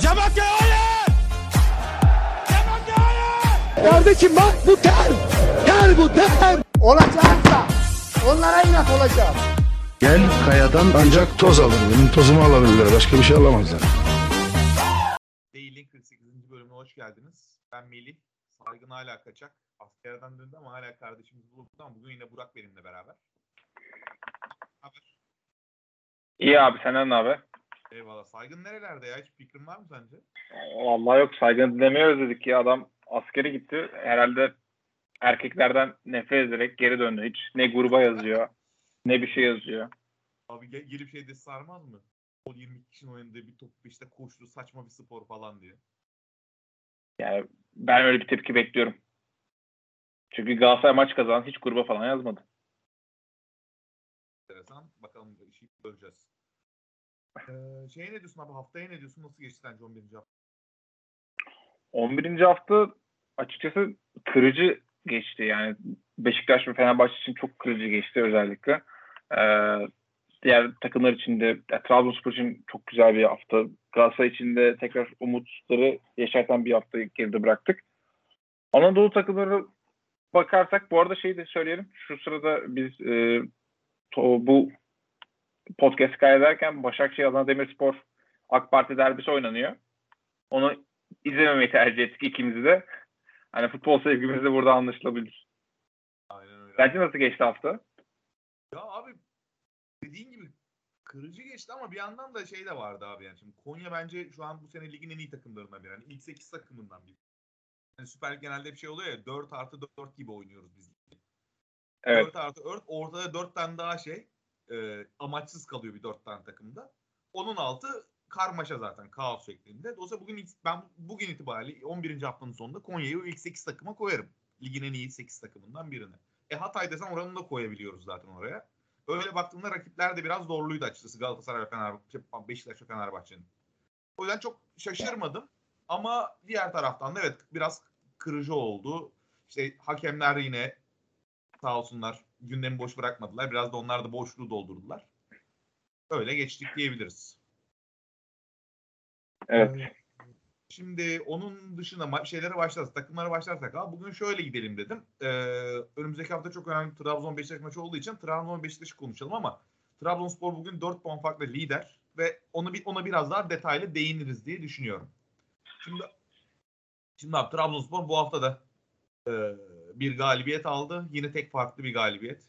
Cemakya hayır! Cemakya hayır! Kardeşim bak bu ter. Ter bu ter. Olacaksa onlara inat olacağım. Gel kayadan ancak toz alır. Benim tozumu alabilirler. Başka bir şey alamazlar. Değil'in 48. bölümüne hoş geldiniz. Ben Melih. Saygın hala kaçak. Askerden döndü ama hala kardeşimiz bulundu ama bugün yine Burak benimle beraber. Haber. İyi abi senden ne abi? Eyvallah. Saygın nerelerde ya? Hiç fikrin var mı sence? Vallahi yok saygın dinlemeyi özledik ya. Adam askere gitti. Herhalde erkeklerden nefret ederek geri döndü. Hiç ne gruba yazıyor ne bir şey yazıyor. Abi gel, gelip şeyde sarmaz mı? O 22 kişinin oynadığı bir top işte koştu saçma bir spor falan diye. Yani ben öyle bir tepki bekliyorum. Çünkü Galatasaray maç kazanan hiç gruba falan yazmadı. Enteresan. Bakalım işi göreceğiz. Ee, şey ne diyorsun abi? Haftaya ne diyorsun? Nasıl geçti sence 11. hafta? 11. hafta açıkçası kırıcı geçti. Yani Beşiktaş ve Fenerbahçe için çok kırıcı geçti özellikle. Ee, diğer takımlar için de ya, Trabzonspor için çok güzel bir hafta. Galatasaray için de tekrar umutları yaşartan bir hafta geride bıraktık. Anadolu takımları bakarsak bu arada şeyi de söyleyelim. Şu sırada biz e, to, bu podcast kaydederken Başakşehir Adana Demirspor AK Parti derbisi oynanıyor. Onu izlememeyi tercih ettik ikimiz de. Hani futbol sevgimiz de burada anlaşılabilir. Aynen öyle. Bence nasıl geçti hafta? Ya abi dediğin gibi kırıcı geçti ama bir yandan da şey de vardı abi yani. Şimdi Konya bence şu an bu sene ligin en iyi takımlarından biri. Yani ilk 8 takımından biri. Yani Süper Lig genelde bir şey oluyor ya 4 artı 4 gibi oynuyoruz biz. Evet. 4 artı 4 ortada 4 tane daha şey e, amaçsız kalıyor bir 4 tane takımda. Onun altı karmaşa zaten kaos şeklinde. Dolayısıyla bugün ben bugün itibariyle 11. haftanın sonunda Konya'yı o ilk 8 takıma koyarım. Ligin en iyi 8 takımından birine. E Hatay desen oranını da koyabiliyoruz zaten oraya. Öyle baktığımda rakipler de biraz zorluydu açıkçası Galatasaray ve Fenerbahçe, Beşiktaş ve Fenerbahçe'nin. O yüzden çok şaşırmadım. Ama diğer taraftan da evet biraz kırıcı oldu. İşte hakemler yine sağ olsunlar gündemi boş bırakmadılar. Biraz da onlar da boşluğu doldurdular. Öyle geçtik diyebiliriz. Evet. Ee, Şimdi onun dışında şeylere başlarsak, takımlara başlarsak abi bugün şöyle gidelim dedim. Ee, önümüzdeki hafta çok önemli Trabzon Beşiktaş maçı olduğu için Trabzon Beşiktaş'ı konuşalım ama Trabzonspor bugün 4 puan farklı lider ve onu ona biraz daha detaylı değiniriz diye düşünüyorum. Şimdi şimdi abi Trabzonspor bu hafta da e, bir galibiyet aldı. Yine tek farklı bir galibiyet.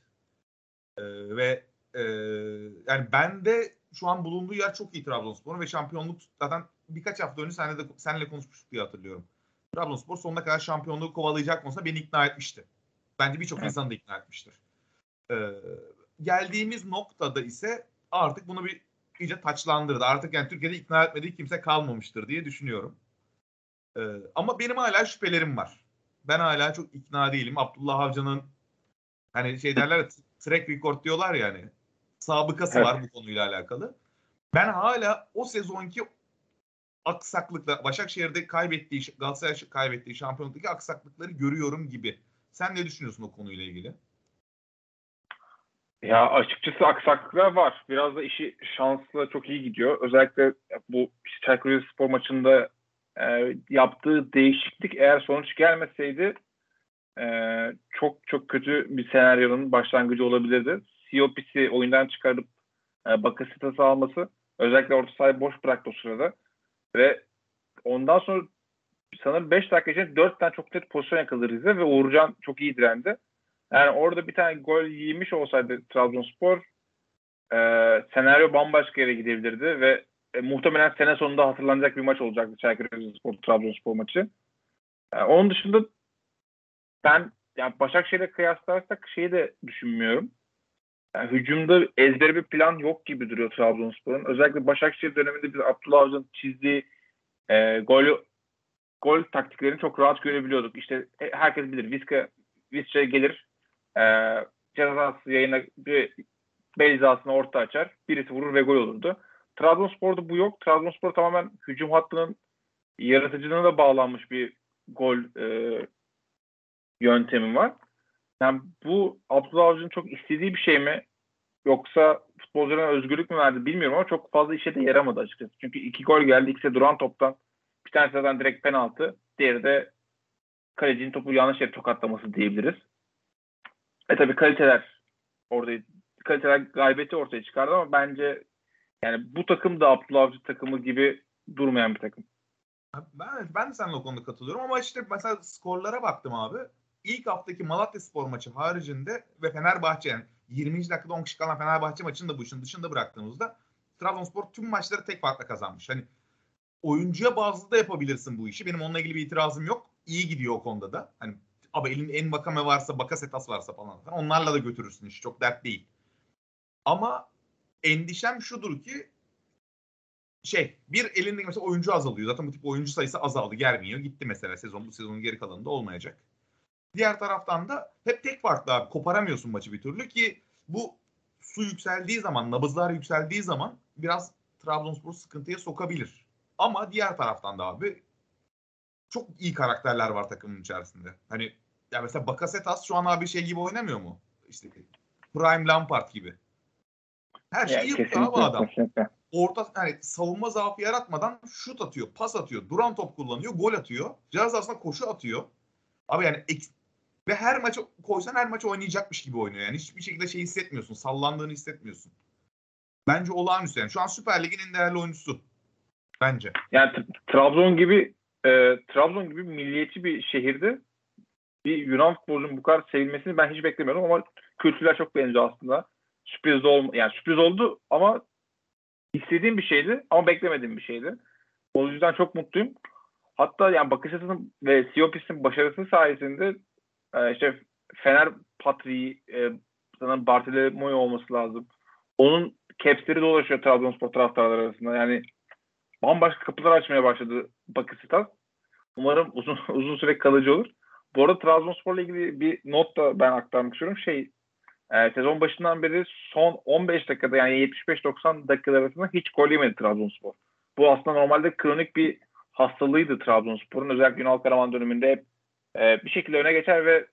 E, ve e, yani ben de şu an bulunduğu yer çok iyi Trabzonspor'un ve şampiyonluk zaten birkaç hafta önce seninle, de, seninle konuşmuştuk diye hatırlıyorum. Trabzonspor sonuna kadar şampiyonluğu kovalayacak konusunda beni ikna etmişti. Bence birçok Evet. insanı da ikna etmiştir. Ee, geldiğimiz noktada ise artık bunu bir iyice taçlandırdı. Artık yani Türkiye'de ikna etmediği kimse kalmamıştır diye düşünüyorum. Ee, ama benim hala şüphelerim var. Ben hala çok ikna değilim. Abdullah Avcı'nın hani şey derler track record diyorlar ya hani sabıkası Evet. var bu konuyla alakalı. Ben hala o sezonki aksaklıkla Başakşehir'de kaybettiği Galatasaray kaybettiği şampiyonluktaki aksaklıkları görüyorum gibi. Sen ne düşünüyorsun o konuyla ilgili? Ya açıkçası aksaklıklar var. Biraz da işi şansla çok iyi gidiyor. Özellikle bu Çaykur Rizespor maçında e, yaptığı değişiklik eğer sonuç gelmeseydi e, çok çok kötü bir senaryonun başlangıcı olabilirdi. Siopis'i oyundan çıkarıp e, Bakasitas'ı alması özellikle orta sahayı boş bıraktı o sırada ve ondan sonra sanırım 5 dakika içinde 4 tane çok net pozisyon yakaladı Rize ve Uğurcan çok iyi direndi. Yani orada bir tane gol yemiş olsaydı Trabzonspor e, senaryo bambaşka yere gidebilirdi ve e, muhtemelen sene sonunda hatırlanacak bir maç olacaktı Çaykur Rizespor Trabzonspor maçı. Yani onun dışında ben yani Başakşehir'e kıyaslarsak şeyi de düşünmüyorum. Yani hücumda ezberi bir plan yok gibi duruyor Trabzonspor'un. Özellikle Başakşehir döneminde biz Abdullah Avcı'nın çizdiği e, gol gol taktiklerini çok rahat görebiliyorduk. İşte e, herkes bilir. Vizca Vizca gelir e, ceza sahası yayına bir Beyza'sını orta açar. Birisi vurur ve gol olurdu. Trabzonspor'da bu yok. Trabzonspor tamamen hücum hattının yaratıcılığına da bağlanmış bir gol e, yöntemi var. Yani bu Abdullah Avcı'nın çok istediği bir şey mi? Yoksa futbolcularına özgürlük mü verdi bilmiyorum ama çok fazla işe de yaramadı açıkçası. Çünkü iki gol geldi. İkisi duran toptan. Bir tanesi zaten direkt penaltı. Diğeri de kalecinin topu yanlış yere tokatlaması diyebiliriz. E tabii kaliteler orada kaliteler gaybeti ortaya çıkardı ama bence yani bu takım da Abdullah Avcı takımı gibi durmayan bir takım. Ben, ben de seninle o konuda katılıyorum ama işte mesela skorlara baktım abi. İlk haftaki Malatya Spor maçı haricinde ve Fenerbahçe yani 20. dakikada 10 kişi kalan Fenerbahçe maçını da bu işin dışında bıraktığımızda Trabzonspor tüm maçları tek farkla kazanmış. Hani oyuncuya bazlı da yapabilirsin bu işi. Benim onunla ilgili bir itirazım yok. İyi gidiyor o konuda da. Hani abi elinde en bakame varsa, bakasetas varsa falan. Onlarla da götürürsün işi. Çok dert değil. Ama endişem şudur ki şey bir elindeki mesela oyuncu azalıyor. Zaten bu tip oyuncu sayısı azaldı. Gelmiyor. Gitti mesela sezon. Bu sezonun geri kalanında olmayacak. Diğer taraftan da hep tek farklı abi. Koparamıyorsun maçı bir türlü ki bu su yükseldiği zaman, nabızlar yükseldiği zaman biraz Trabzonspor sıkıntıya sokabilir. Ama diğer taraftan da abi çok iyi karakterler var takımın içerisinde. Hani ya mesela Bakasetas şu an abi şey gibi oynamıyor mu? İşte Prime Lampard gibi. Her şeyi Yani yapıyor abi adam. kesinlikle. Orta yani savunma zaafı yaratmadan şut atıyor, pas atıyor, duran top kullanıyor, gol atıyor. Cihaz aslında koşu atıyor. Abi yani ve her maçı koysan her maçı oynayacakmış gibi oynuyor. Yani hiçbir şekilde şey hissetmiyorsun. Sallandığını hissetmiyorsun. Bence olağanüstü yani. Şu an Süper Lig'in en değerli oyuncusu. Bence. Yani Trabzon gibi e, Trabzon gibi milliyetçi bir şehirde bir Yunan futbolcunun bu kadar sevilmesini ben hiç beklemiyordum ama kültürler çok benziyor aslında. Sürpriz olma, yani sürpriz oldu ama istediğim bir şeydi ama beklemediğim bir şeydi. O yüzden çok mutluyum. Hatta yani bakış açısının ve Siopis'in başarısı sayesinde e, işte Fener Patriği e, sanırım Bartolomeo olması lazım. Onun capsleri dolaşıyor Trabzonspor taraftarları arasında. Yani bambaşka kapılar açmaya başladı Bakısitas. Umarım uzun uzun süre kalıcı olur. Bu arada Trabzonspor'la ilgili bir not da ben aktarmak istiyorum. Şey e, sezon başından beri son 15 dakikada yani 75-90 dakikalar arasında hiç gol yemedi Trabzonspor. Bu aslında normalde kronik bir hastalığıydı Trabzonspor'un. Özellikle Ünal Karaman döneminde hep e, bir şekilde öne geçer ve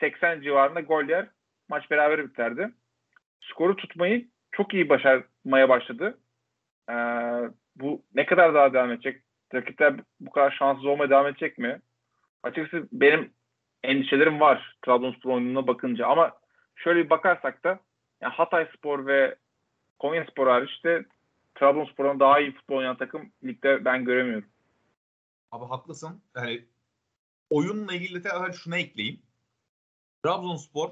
80 civarında gol yer. Maç beraber biterdi. Skoru tutmayı çok iyi başarmaya başladı. E, bu ne kadar daha devam edecek? Rakipler bu kadar şanssız olmaya devam edecek mi? Açıkçası benim endişelerim var Trabzonspor oyununa bakınca ama şöyle bir bakarsak da yani Hatay Spor ve Konya Spor hariç de Trabzonspor'un daha iyi futbol oynayan takım ligde ben göremiyorum. Abi haklısın. Yani oyunla ilgili de şuna ekleyeyim. Trabzonspor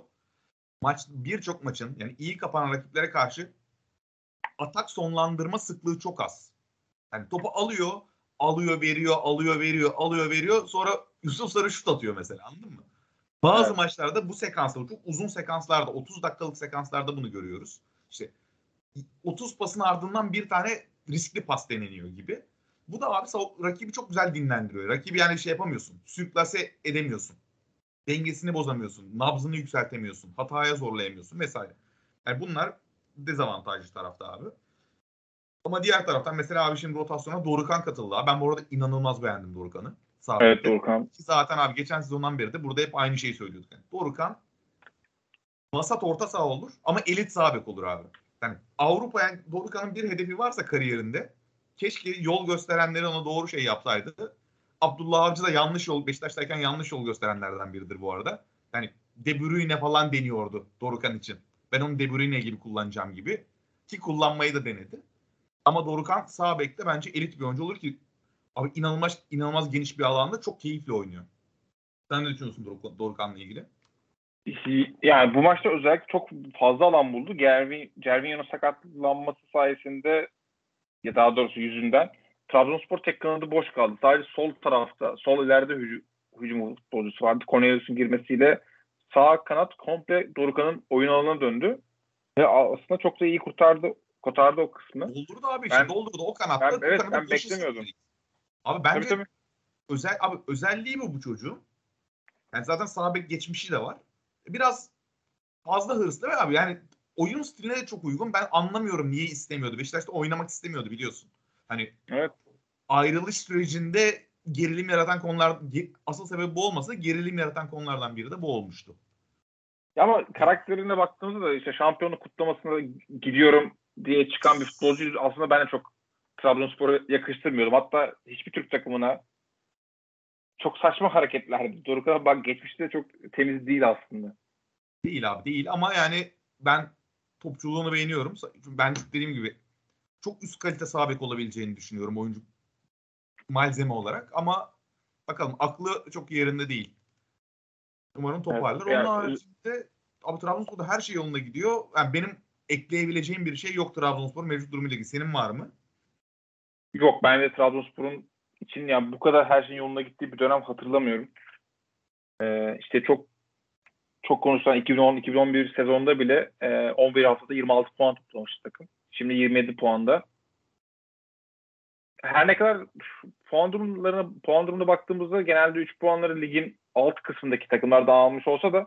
maç birçok maçın yani iyi kapanan rakiplere karşı atak sonlandırma sıklığı çok az. Yani topu alıyor, alıyor, veriyor, alıyor, veriyor, alıyor, veriyor. Sonra Yusuf Sarı şut atıyor mesela anladın mı? Bazı Evet. maçlarda bu sekanslarda çok uzun sekanslarda 30 dakikalık sekanslarda bunu görüyoruz. İşte 30 pasın ardından bir tane riskli pas deneniyor gibi. Bu da abi rakibi çok güzel dinlendiriyor. Rakibi yani şey yapamıyorsun. Sürklase edemiyorsun. Dengesini bozamıyorsun. Nabzını yükseltemiyorsun. Hataya zorlayamıyorsun vesaire. Yani bunlar dezavantajlı tarafta abi. Ama diğer taraftan mesela abi şimdi rotasyona Dorukan katıldı. abi. Ben bu arada inanılmaz beğendim Dorukan'ı. Sağ Evet. Doğukan. Ki zaten abi geçen sezondan beri de burada hep aynı şeyi söylüyorduk. Yani Dorukan vasat orta saha olur ama elit sağ bek olur abi. Yani Avrupa yani Dorukan'ın bir hedefi varsa kariyerinde keşke yol gösterenleri ona doğru şey yapsaydı. Abdullah Avcı da yanlış yol Beşiktaş'tayken yanlış yol gösterenlerden biridir bu arada. Yani De Bruyne falan deniyordu Dorukan için. Ben onu De Bruyne gibi kullanacağım gibi. Ki kullanmayı da denedi. Ama Dorukan sağ bekte bence elit bir oyuncu olur ki abi inanılmaz inanılmaz geniş bir alanda çok keyifli oynuyor. Sen ne düşünüyorsun Doruk- Dorukan'la ilgili? Yani bu maçta özellikle çok fazla alan buldu. Gervin, Gervinho'nun sakatlanması sayesinde ya daha doğrusu yüzünden Trabzonspor tek kanadı boş kaldı. Sadece sol tarafta, sol ileride hücum, hücum futbolcusu vardı. Cornelius'un girmesiyle sağ kanat komple Dorukhan'ın oyun alanına döndü. Ve aslında çok da iyi kurtardı kurtardı o kısmı. Doldurdu abi işte Ben- doldurdu o kanatta. ben- evet, ben beklemiyordum. sıkıldı. Abi bence Tabii, tabii. özel abi özelliği mi bu çocuğun? Yani zaten sağ bek geçmişi de var. Biraz fazla hırslı ve abi yani oyun stiline de çok uygun. Ben anlamıyorum niye istemiyordu. Beşiktaş'ta oynamak istemiyordu biliyorsun. Hani Evet. ayrılış sürecinde gerilim yaratan konular asıl sebebi bu olmasa gerilim yaratan konulardan biri de bu olmuştu. Ya Ama karakterine baktığımızda da işte şampiyonluk kutlamasına gidiyorum diye çıkan bir futbolcu aslında ben de çok Trabzonspor'a yakıştırmıyordum. Hatta hiçbir Türk takımına çok saçma hareketlerdi. Dorukhan bak geçmişte çok temiz değil aslında. Değil abi değil ama yani ben topçuluğunu beğeniyorum. Ben dediğim gibi çok üst kalite sağ bek olabileceğini düşünüyorum oyuncu malzeme olarak ama bakalım aklı çok yerinde değil. Umarım toparlar. Evet, Onun yani- haricinde abi Trabzonspor'da her şey yolunda gidiyor. Yani benim ekleyebileceğim bir şey yok Trabzonspor mevcut durumuyla ilgili. Senin var mı? Yok ben de Trabzonspor'un için yani bu kadar her şeyin yolunda gittiği bir dönem hatırlamıyorum. Ee, işte çok çok konuşulan 2010-2011 sezonunda bile e, 11 haftada 26 puan toplamıştı takım. Şimdi 27 puanda. Her ne kadar puan durumlarına puan durumuna baktığımızda genelde 3 puanları ligin alt kısmındaki takımlar dağılmış olsa da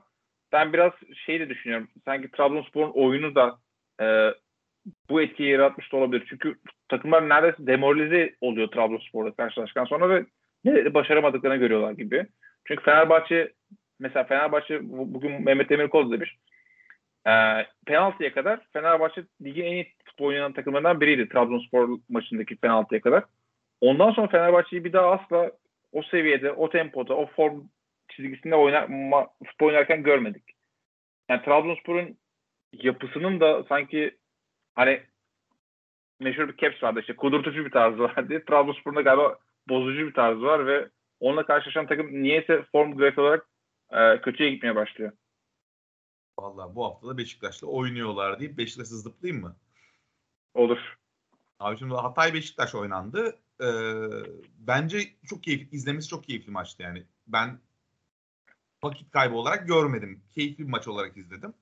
ben biraz şey de düşünüyorum. Sanki Trabzonspor'un oyunu da e, bu etkiyi yaratmış da olabilir. Çünkü takımlar neredeyse demoralize oluyor Trabzonspor'la karşılaştıktan sonra ve ne başaramadıklarını görüyorlar gibi. Çünkü Fenerbahçe mesela Fenerbahçe bu- bugün Mehmet Demirkol demiş. E, penaltıya kadar Fenerbahçe ligin en iyi futbol oynayan takımlarından biriydi Trabzonspor maçındaki penaltıya kadar. Ondan sonra Fenerbahçe'yi bir daha asla o seviyede, o tempoda, o form çizgisinde oynar, futbol oynarken görmedik. Yani Trabzonspor'un yapısının da sanki hani meşhur bir caps vardı işte kudurtucu bir tarzı vardı. Trabzonspor'un da galiba bozucu bir tarzı var ve onunla karşılaşan takım niyeyse form grafik olarak e, kötüye gitmeye başlıyor. Vallahi bu hafta da Beşiktaş'la oynuyorlar deyip Beşiktaş'ı zıplayayım mı? Olur. Abi şimdi Hatay Beşiktaş oynandı. Ee, bence çok keyifli, izlemesi çok keyifli maçtı yani. Ben vakit kaybı olarak görmedim. Keyifli bir maç olarak izledim.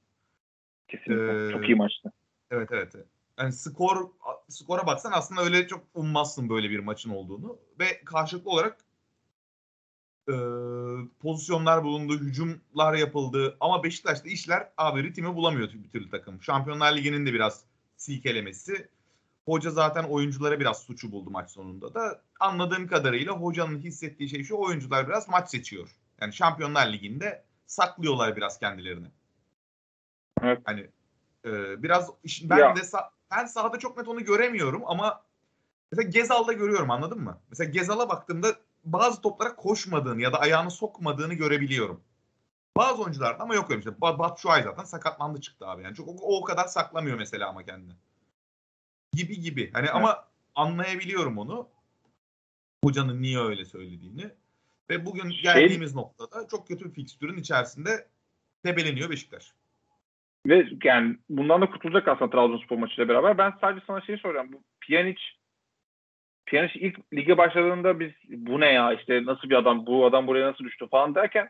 Kesinlikle. Ee, Çok iyi maçtı. Evet evet. Yani skor skora baksan aslında öyle çok ummazsın böyle bir maçın olduğunu ve karşılıklı olarak e, pozisyonlar bulundu, hücumlar yapıldı ama Beşiktaş'ta işler abi ritmi bulamıyor bir türlü takım. Şampiyonlar Ligi'nin de biraz silkelemesi. Hoca zaten oyunculara biraz suçu buldu maç sonunda da. Anladığım kadarıyla hocanın hissettiği şey şu oyuncular biraz maç seçiyor. Yani Şampiyonlar Ligi'nde saklıyorlar biraz kendilerini. Evet. Hani e, biraz ben Ya. de sa- ben sahada çok net onu göremiyorum ama mesela Gezal'da görüyorum anladın mı? Mesela Gezal'a baktığımda bazı toplara koşmadığını ya da ayağını sokmadığını görebiliyorum. Bazı oyuncularda ama yok öyle şey. Ba- Batshuayi zaten sakatlandı çıktı abi. Yani çok o, o kadar saklamıyor mesela ama kendini. Gibi gibi. Hani ama anlayabiliyorum onu. Hocanın niye öyle söylediğini. Ve bugün Şey- geldiğimiz noktada çok kötü bir fikstürün içerisinde tebeleniyor Beşiktaş. Ve yani bundan da kurtulacak aslında Trabzonspor maçıyla beraber. Ben sadece sana şeyi soracağım. Bu Pjanic Pjanic ilk lige başladığında biz bu ne ya işte nasıl bir adam bu adam buraya nasıl düştü falan derken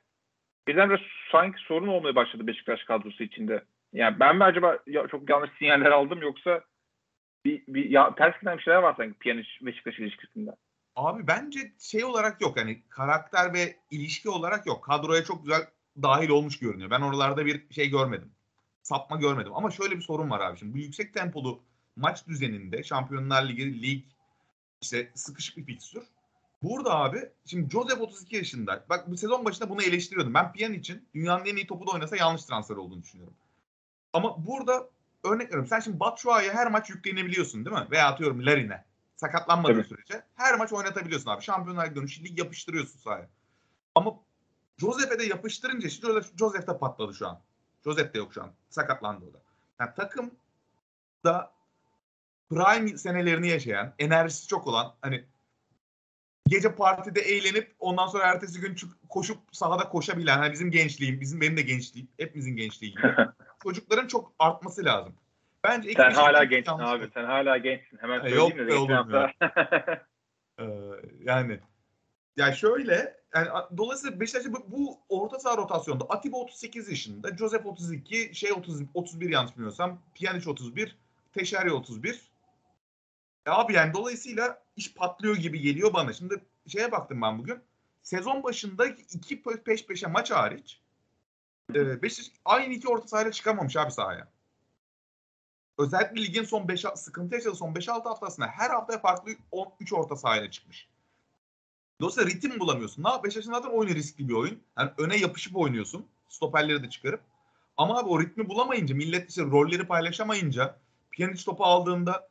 birdenbire sanki sorun olmaya başladı Beşiktaş kadrosu içinde. Yani ben mi acaba ya, çok yanlış sinyaller aldım yoksa bir, bir ya, ters giden bir şeyler var sanki Pjanic Beşiktaş ilişkisinde. Abi bence şey olarak yok hani karakter ve ilişki olarak yok. Kadroya çok güzel dahil olmuş görünüyor. Ben oralarda bir şey görmedim. Sapma görmedim. Ama şöyle bir sorun var abi şimdi. Bu yüksek tempolu maç düzeninde Şampiyonlar Ligi, lig işte sıkışık bir fikstür. Burada abi şimdi Joseph 32 yaşında. Bak bu sezon başında bunu eleştiriyordum. Ben Pjanic için dünyanın en iyi topu da oynasa yanlış transfer olduğunu düşünüyorum. Ama burada örnek veriyorum. Sen şimdi Batshuayi'ye her maç yüklenebiliyorsun değil mi? Veya atıyorum Larin'e. Sakatlanmadığı Tabii. sürece her maç oynatabiliyorsun abi. Şampiyonlar Ligi dönüşü lig yapıştırıyorsun sahaya. Ama Joseph'e de yapıştırınca işte Joseph, Joseph de patladı şu an. Joseph de yok şu an. Sakatlandı o da. Yani takım da prime senelerini yaşayan, enerjisi çok olan hani gece partide eğlenip ondan sonra ertesi gün çık- koşup sahada koşabilen hani bizim gençliğim, bizim benim de gençliğim, hepimizin gençliği gibi çocukların çok artması lazım. Bence Sen hala gençsin abi. Sen hala gençsin. Hemen söyleyeyim yok de. be geçen oğlum hafta- Ee, yani ya şöyle yani dolayısıyla Beşiktaş'ta bu, bu orta saha rotasyonda Atiba 38 yaşında, Joseph 32, şey 30 31 yanlış bilmiyorsam, Pjanic 31, Teşeri 31. E abi yani dolayısıyla iş patlıyor gibi geliyor bana. Şimdi şeye baktım ben bugün. Sezon başında iki pe- peş peşe maç hariç e, Beşiktaş aynı iki orta sahayla çıkamamış abi sahaya. Özellikle ligin son 5 sıkıntı yaşadığı son 5-6 haftasında her hafta farklı 3 orta sahayla çıkmış. Dolayısıyla ritim bulamıyorsun. Ne yap? Beşiktaş'ın zaten oyunu riskli bir oyun. Yani öne yapışıp oynuyorsun. Stoperleri de çıkarıp. Ama abi o ritmi bulamayınca, millet işte rolleri paylaşamayınca, Pjanic topu aldığında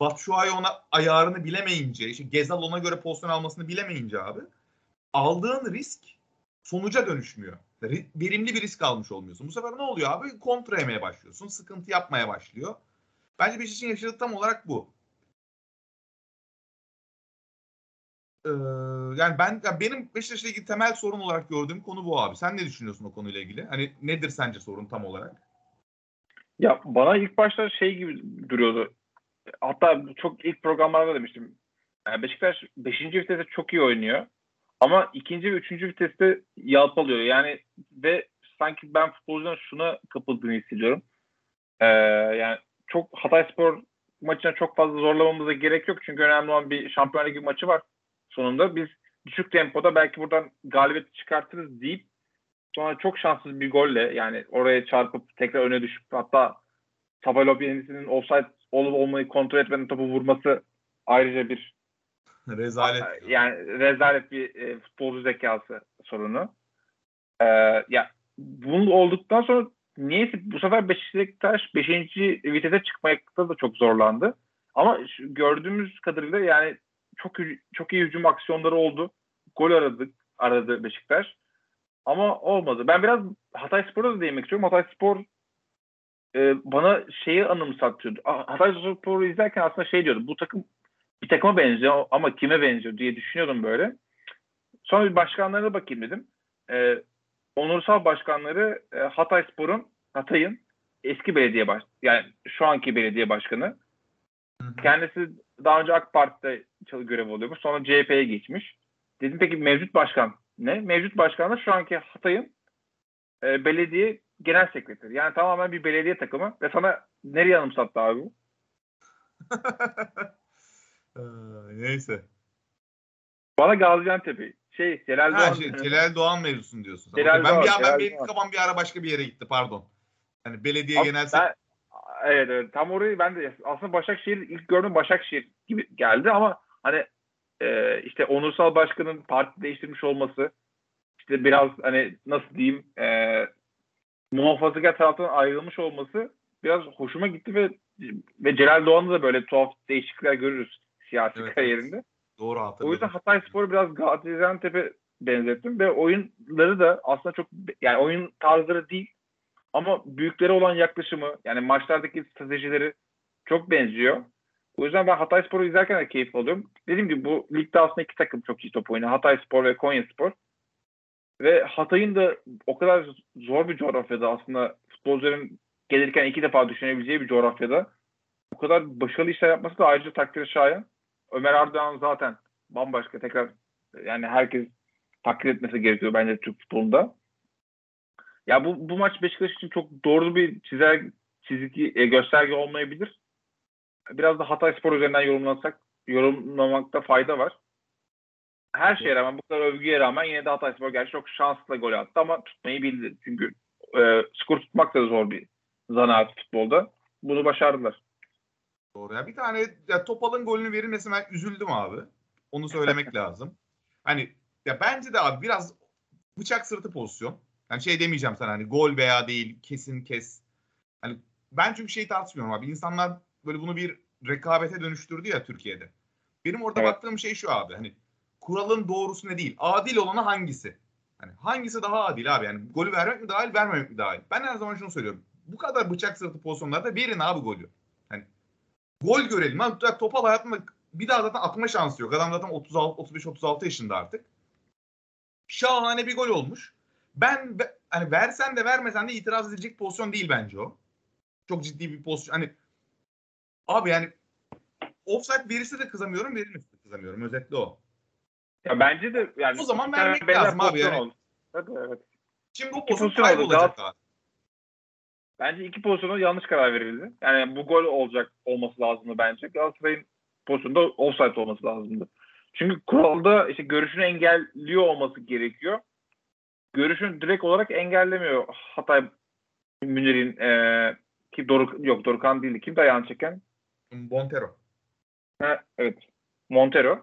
Batshuayi ona ayarını bilemeyince, işte Gezal ona göre pozisyon almasını bilemeyince abi aldığın risk sonuca dönüşmüyor. Ri- Verimli bir risk almış olmuyorsun. Bu sefer ne oluyor abi? Kontra yemeye başlıyorsun. Sıkıntı yapmaya başlıyor. Bence Beşiktaş'ın yaşadığı tam olarak bu. Ee, yani ben ya benim Beşiktaş'la ilgili temel sorun olarak gördüğüm konu bu abi. Sen ne düşünüyorsun o konuyla ilgili? Hani nedir sence sorun tam olarak? Ya bana ilk başta şey gibi duruyordu. Hatta çok ilk programlarda demiştim. Yani Beşiktaş 5. viteste çok iyi oynuyor. Ama ikinci ve üçüncü viteste yalpalıyor. Yani ve sanki ben futbolcuların şuna kapıldığını hissediyorum. Ee, yani çok Hatay Spor maçına çok fazla zorlamamıza gerek yok. Çünkü önemli olan bir Şampiyonlar Ligi maçı var sonunda. Biz düşük tempoda belki buradan galibiyet çıkartırız deyip sonra çok şanssız bir golle yani oraya çarpıp tekrar öne düşüp hatta Tabalop yenisinin offside olup olmayı kontrol etmeden topu vurması ayrıca bir Rezalet. yani rezalet bir e, futbolcu zekası sorunu. Ee, ya bunun olduktan sonra niyeyse bu sefer Beşiktaş 5. vitese çıkmakta da çok zorlandı. Ama gördüğümüz kadarıyla yani çok çok iyi hücum aksiyonları oldu. Gol aradık aradı Beşiktaş. Ama olmadı. Ben biraz Hatay Spor'a da değinmek istiyorum. Hatay Spor e, bana şeyi anımsatıyordu. Hatay Spor'u izlerken aslında şey diyordu. Bu takım bir takıma benziyor ama kime benziyor diye düşünüyordum böyle. Sonra bir başkanlarına bakayım dedim. E, onursal başkanları e, Hatay Spor'un, Hatay'ın eski belediye baş yani şu anki belediye başkanı. Kendisi daha önce AK Parti'de görev oluyormuş. Sonra CHP'ye geçmiş. Dedim peki mevcut başkan ne? Mevcut başkan da şu anki Hatay'ın e, belediye genel sekreteri. Yani tamamen bir belediye takımı ve sana nereye anımsattı abi bu? Ee, neyse. Bana Gaziantep'i şey Celal Ha, Doğan. şey, Celal Doğan mevzusun diyorsun. Celal ben Doğan, bir ben Celal benim Doğan. kafam bir ara başka bir yere gitti pardon. Yani belediye Abi genel ben- evet evet tam orayı ben de aslında Başakşehir ilk gördüğüm Başakşehir gibi geldi ama hani e, işte onursal başkanın parti değiştirmiş olması işte biraz hani nasıl diyeyim e, muhafazakar taraftan ayrılmış olması biraz hoşuma gitti ve ve Celal Doğan'da da böyle tuhaf değişiklikler görürüz siyasi Evet, kariyerinde. doğru O hatırladım. yüzden Hatay Spor'u biraz Gaziantep'e benzettim ve oyunları da aslında çok yani oyun tarzları değil ama büyüklere olan yaklaşımı yani maçlardaki stratejileri çok benziyor. O yüzden ben Hatay Spor'u izlerken de keyif alıyorum. Dediğim gibi bu ligde aslında iki takım çok iyi top oynuyor. Hatay Spor ve Konya Spor. Ve Hatay'ın da o kadar zor bir coğrafyada aslında futbolcuların gelirken iki defa düşünebileceği bir coğrafyada bu kadar başarılı işler yapması da ayrıca takdire şayan. Ömer Ardoğan zaten bambaşka tekrar yani herkes takdir etmesi gerekiyor bence Türk futbolunda. Ya bu, bu maç Beşiktaş için çok doğru bir çizer, çizgi e, gösterge olmayabilir. Biraz da Hatay Spor üzerinden yorumlasak yorumlamakta fayda var. Her şeye rağmen bu kadar övgüye rağmen yine de Hatay Spor gerçi çok şanslı gol attı ama tutmayı bildi. Çünkü e, skor tutmak da zor bir zanaat futbolda. Bunu başardılar. Doğru. Ya bir tane ya Topal'ın golünü verilmesi ben üzüldüm abi. Onu söylemek lazım. Hani ya bence de abi biraz bıçak sırtı pozisyon. Yani şey demeyeceğim sana hani gol veya değil kesin kes. Hani ben çünkü şey tartışmıyorum abi. İnsanlar böyle bunu bir rekabete dönüştürdü ya Türkiye'de. Benim orada Evet. baktığım şey şu abi. Hani kuralın doğrusu ne değil? Adil olanı hangisi? Hani hangisi daha adil abi? Yani golü vermek mi dahil, vermemek mi dahil? Ben her zaman şunu söylüyorum. Bu kadar bıçak sırtı pozisyonlarda verin abi golü. Hani gol görelim. Lan Topal hayatında bir daha zaten atma şansı yok. Adam zaten 36 35 36 yaşında artık. Şahane bir gol olmuş. Ben be- hani versen de vermesen de itiraz edilecek pozisyon değil bence o. Çok ciddi bir pozisyon. Hani abi yani offside verirse de kızamıyorum, verilmese de kızamıyorum. Özetle o. Ya bence de yani O zaman vermek lazım abi yani. oldu. Tabii evet. Şimdi bu pozisyon kaybolacak Daha-. Bence iki pozisyona yanlış karar verildi. Yani bu gol olacak olması lazımdı bence. Galatasaray'ın pozisyonda offside olması lazımdı. Çünkü kuralda işte görüşünü engelliyor olması gerekiyor. Görüşünü direkt olarak engellemiyor. Hatay Münir'in e, ki Doruk yok Dorukan değildi. Kim ayağını çeken? Montero. Ha, evet. Montero.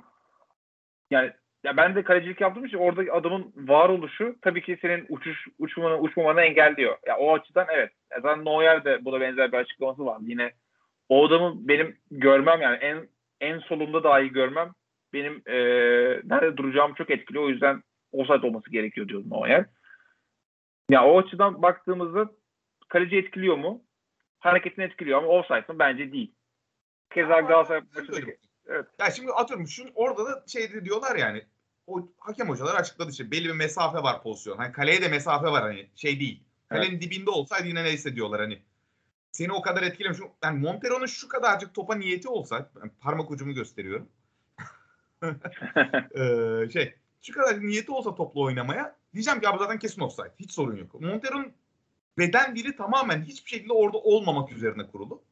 Yani ya ben de kalecilik yaptığım için orada adamın varoluşu tabii ki senin uçuş uçmanı uçmamanı engelliyor. Ya o açıdan evet. Ya zaten Neuer de buna benzer bir açıklaması var. Yine o adamı benim görmem yani en en solunda dahi görmem benim e, nerede duracağım çok etkili. O yüzden offside olması gerekiyor diyordum o yer. Ya o açıdan baktığımızda kaleci etkiliyor mu? Hareketini etkiliyor ama offside mı? Bence değil. Keza Galatasaray maçındaki Evet. Ya şimdi atıyorum şu orada da şey de diyorlar yani o hakem hocalar açıkladı işte belli bir mesafe var pozisyon. Hani kaleye de mesafe var hani şey değil. Kalenin dibinde olsaydı yine neyse diyorlar hani. Seni o kadar etkilemiş. Yani Montero'nun şu kadarcık topa niyeti olsa parmak ucumu gösteriyorum. Ee, şey kadar niyeti olsa topla oynamaya diyeceğim ki abi zaten kesin offside. Hiç sorun yok. Montero'nun beden dili tamamen hiçbir şekilde orada olmamak üzerine kurulu.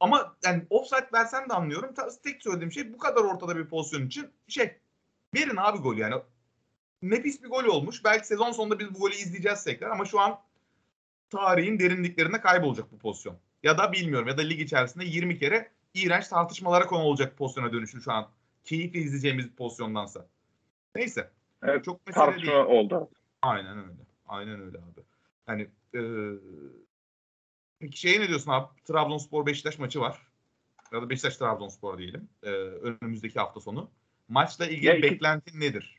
Ama yani offside versen de anlıyorum. Tek söylediğim şey bu kadar ortada bir pozisyon için şey verin abi golü yani. Nefis bir gol olmuş. Belki sezon sonunda biz bu golü izleyeceğiz tekrar ama şu an tarihin derinliklerinde kaybolacak bu pozisyon. Ya da bilmiyorum ya da lig içerisinde 20 kere iğrenç tartışmalara konu olacak pozisyona dönüşür şu an. Keyifle izleyeceğimiz bir pozisyondansa. Neyse. Evet, Çok değil. tartışma oldu. Aynen öyle. Aynen öyle abi. Yani e, peki şeye ne diyorsun abi? Trabzonspor Beşiktaş maçı var. Ya da Beşiktaş Trabzonspor diyelim. E, önümüzdeki hafta sonu. Maçla ilgili Ya iki- beklentin nedir?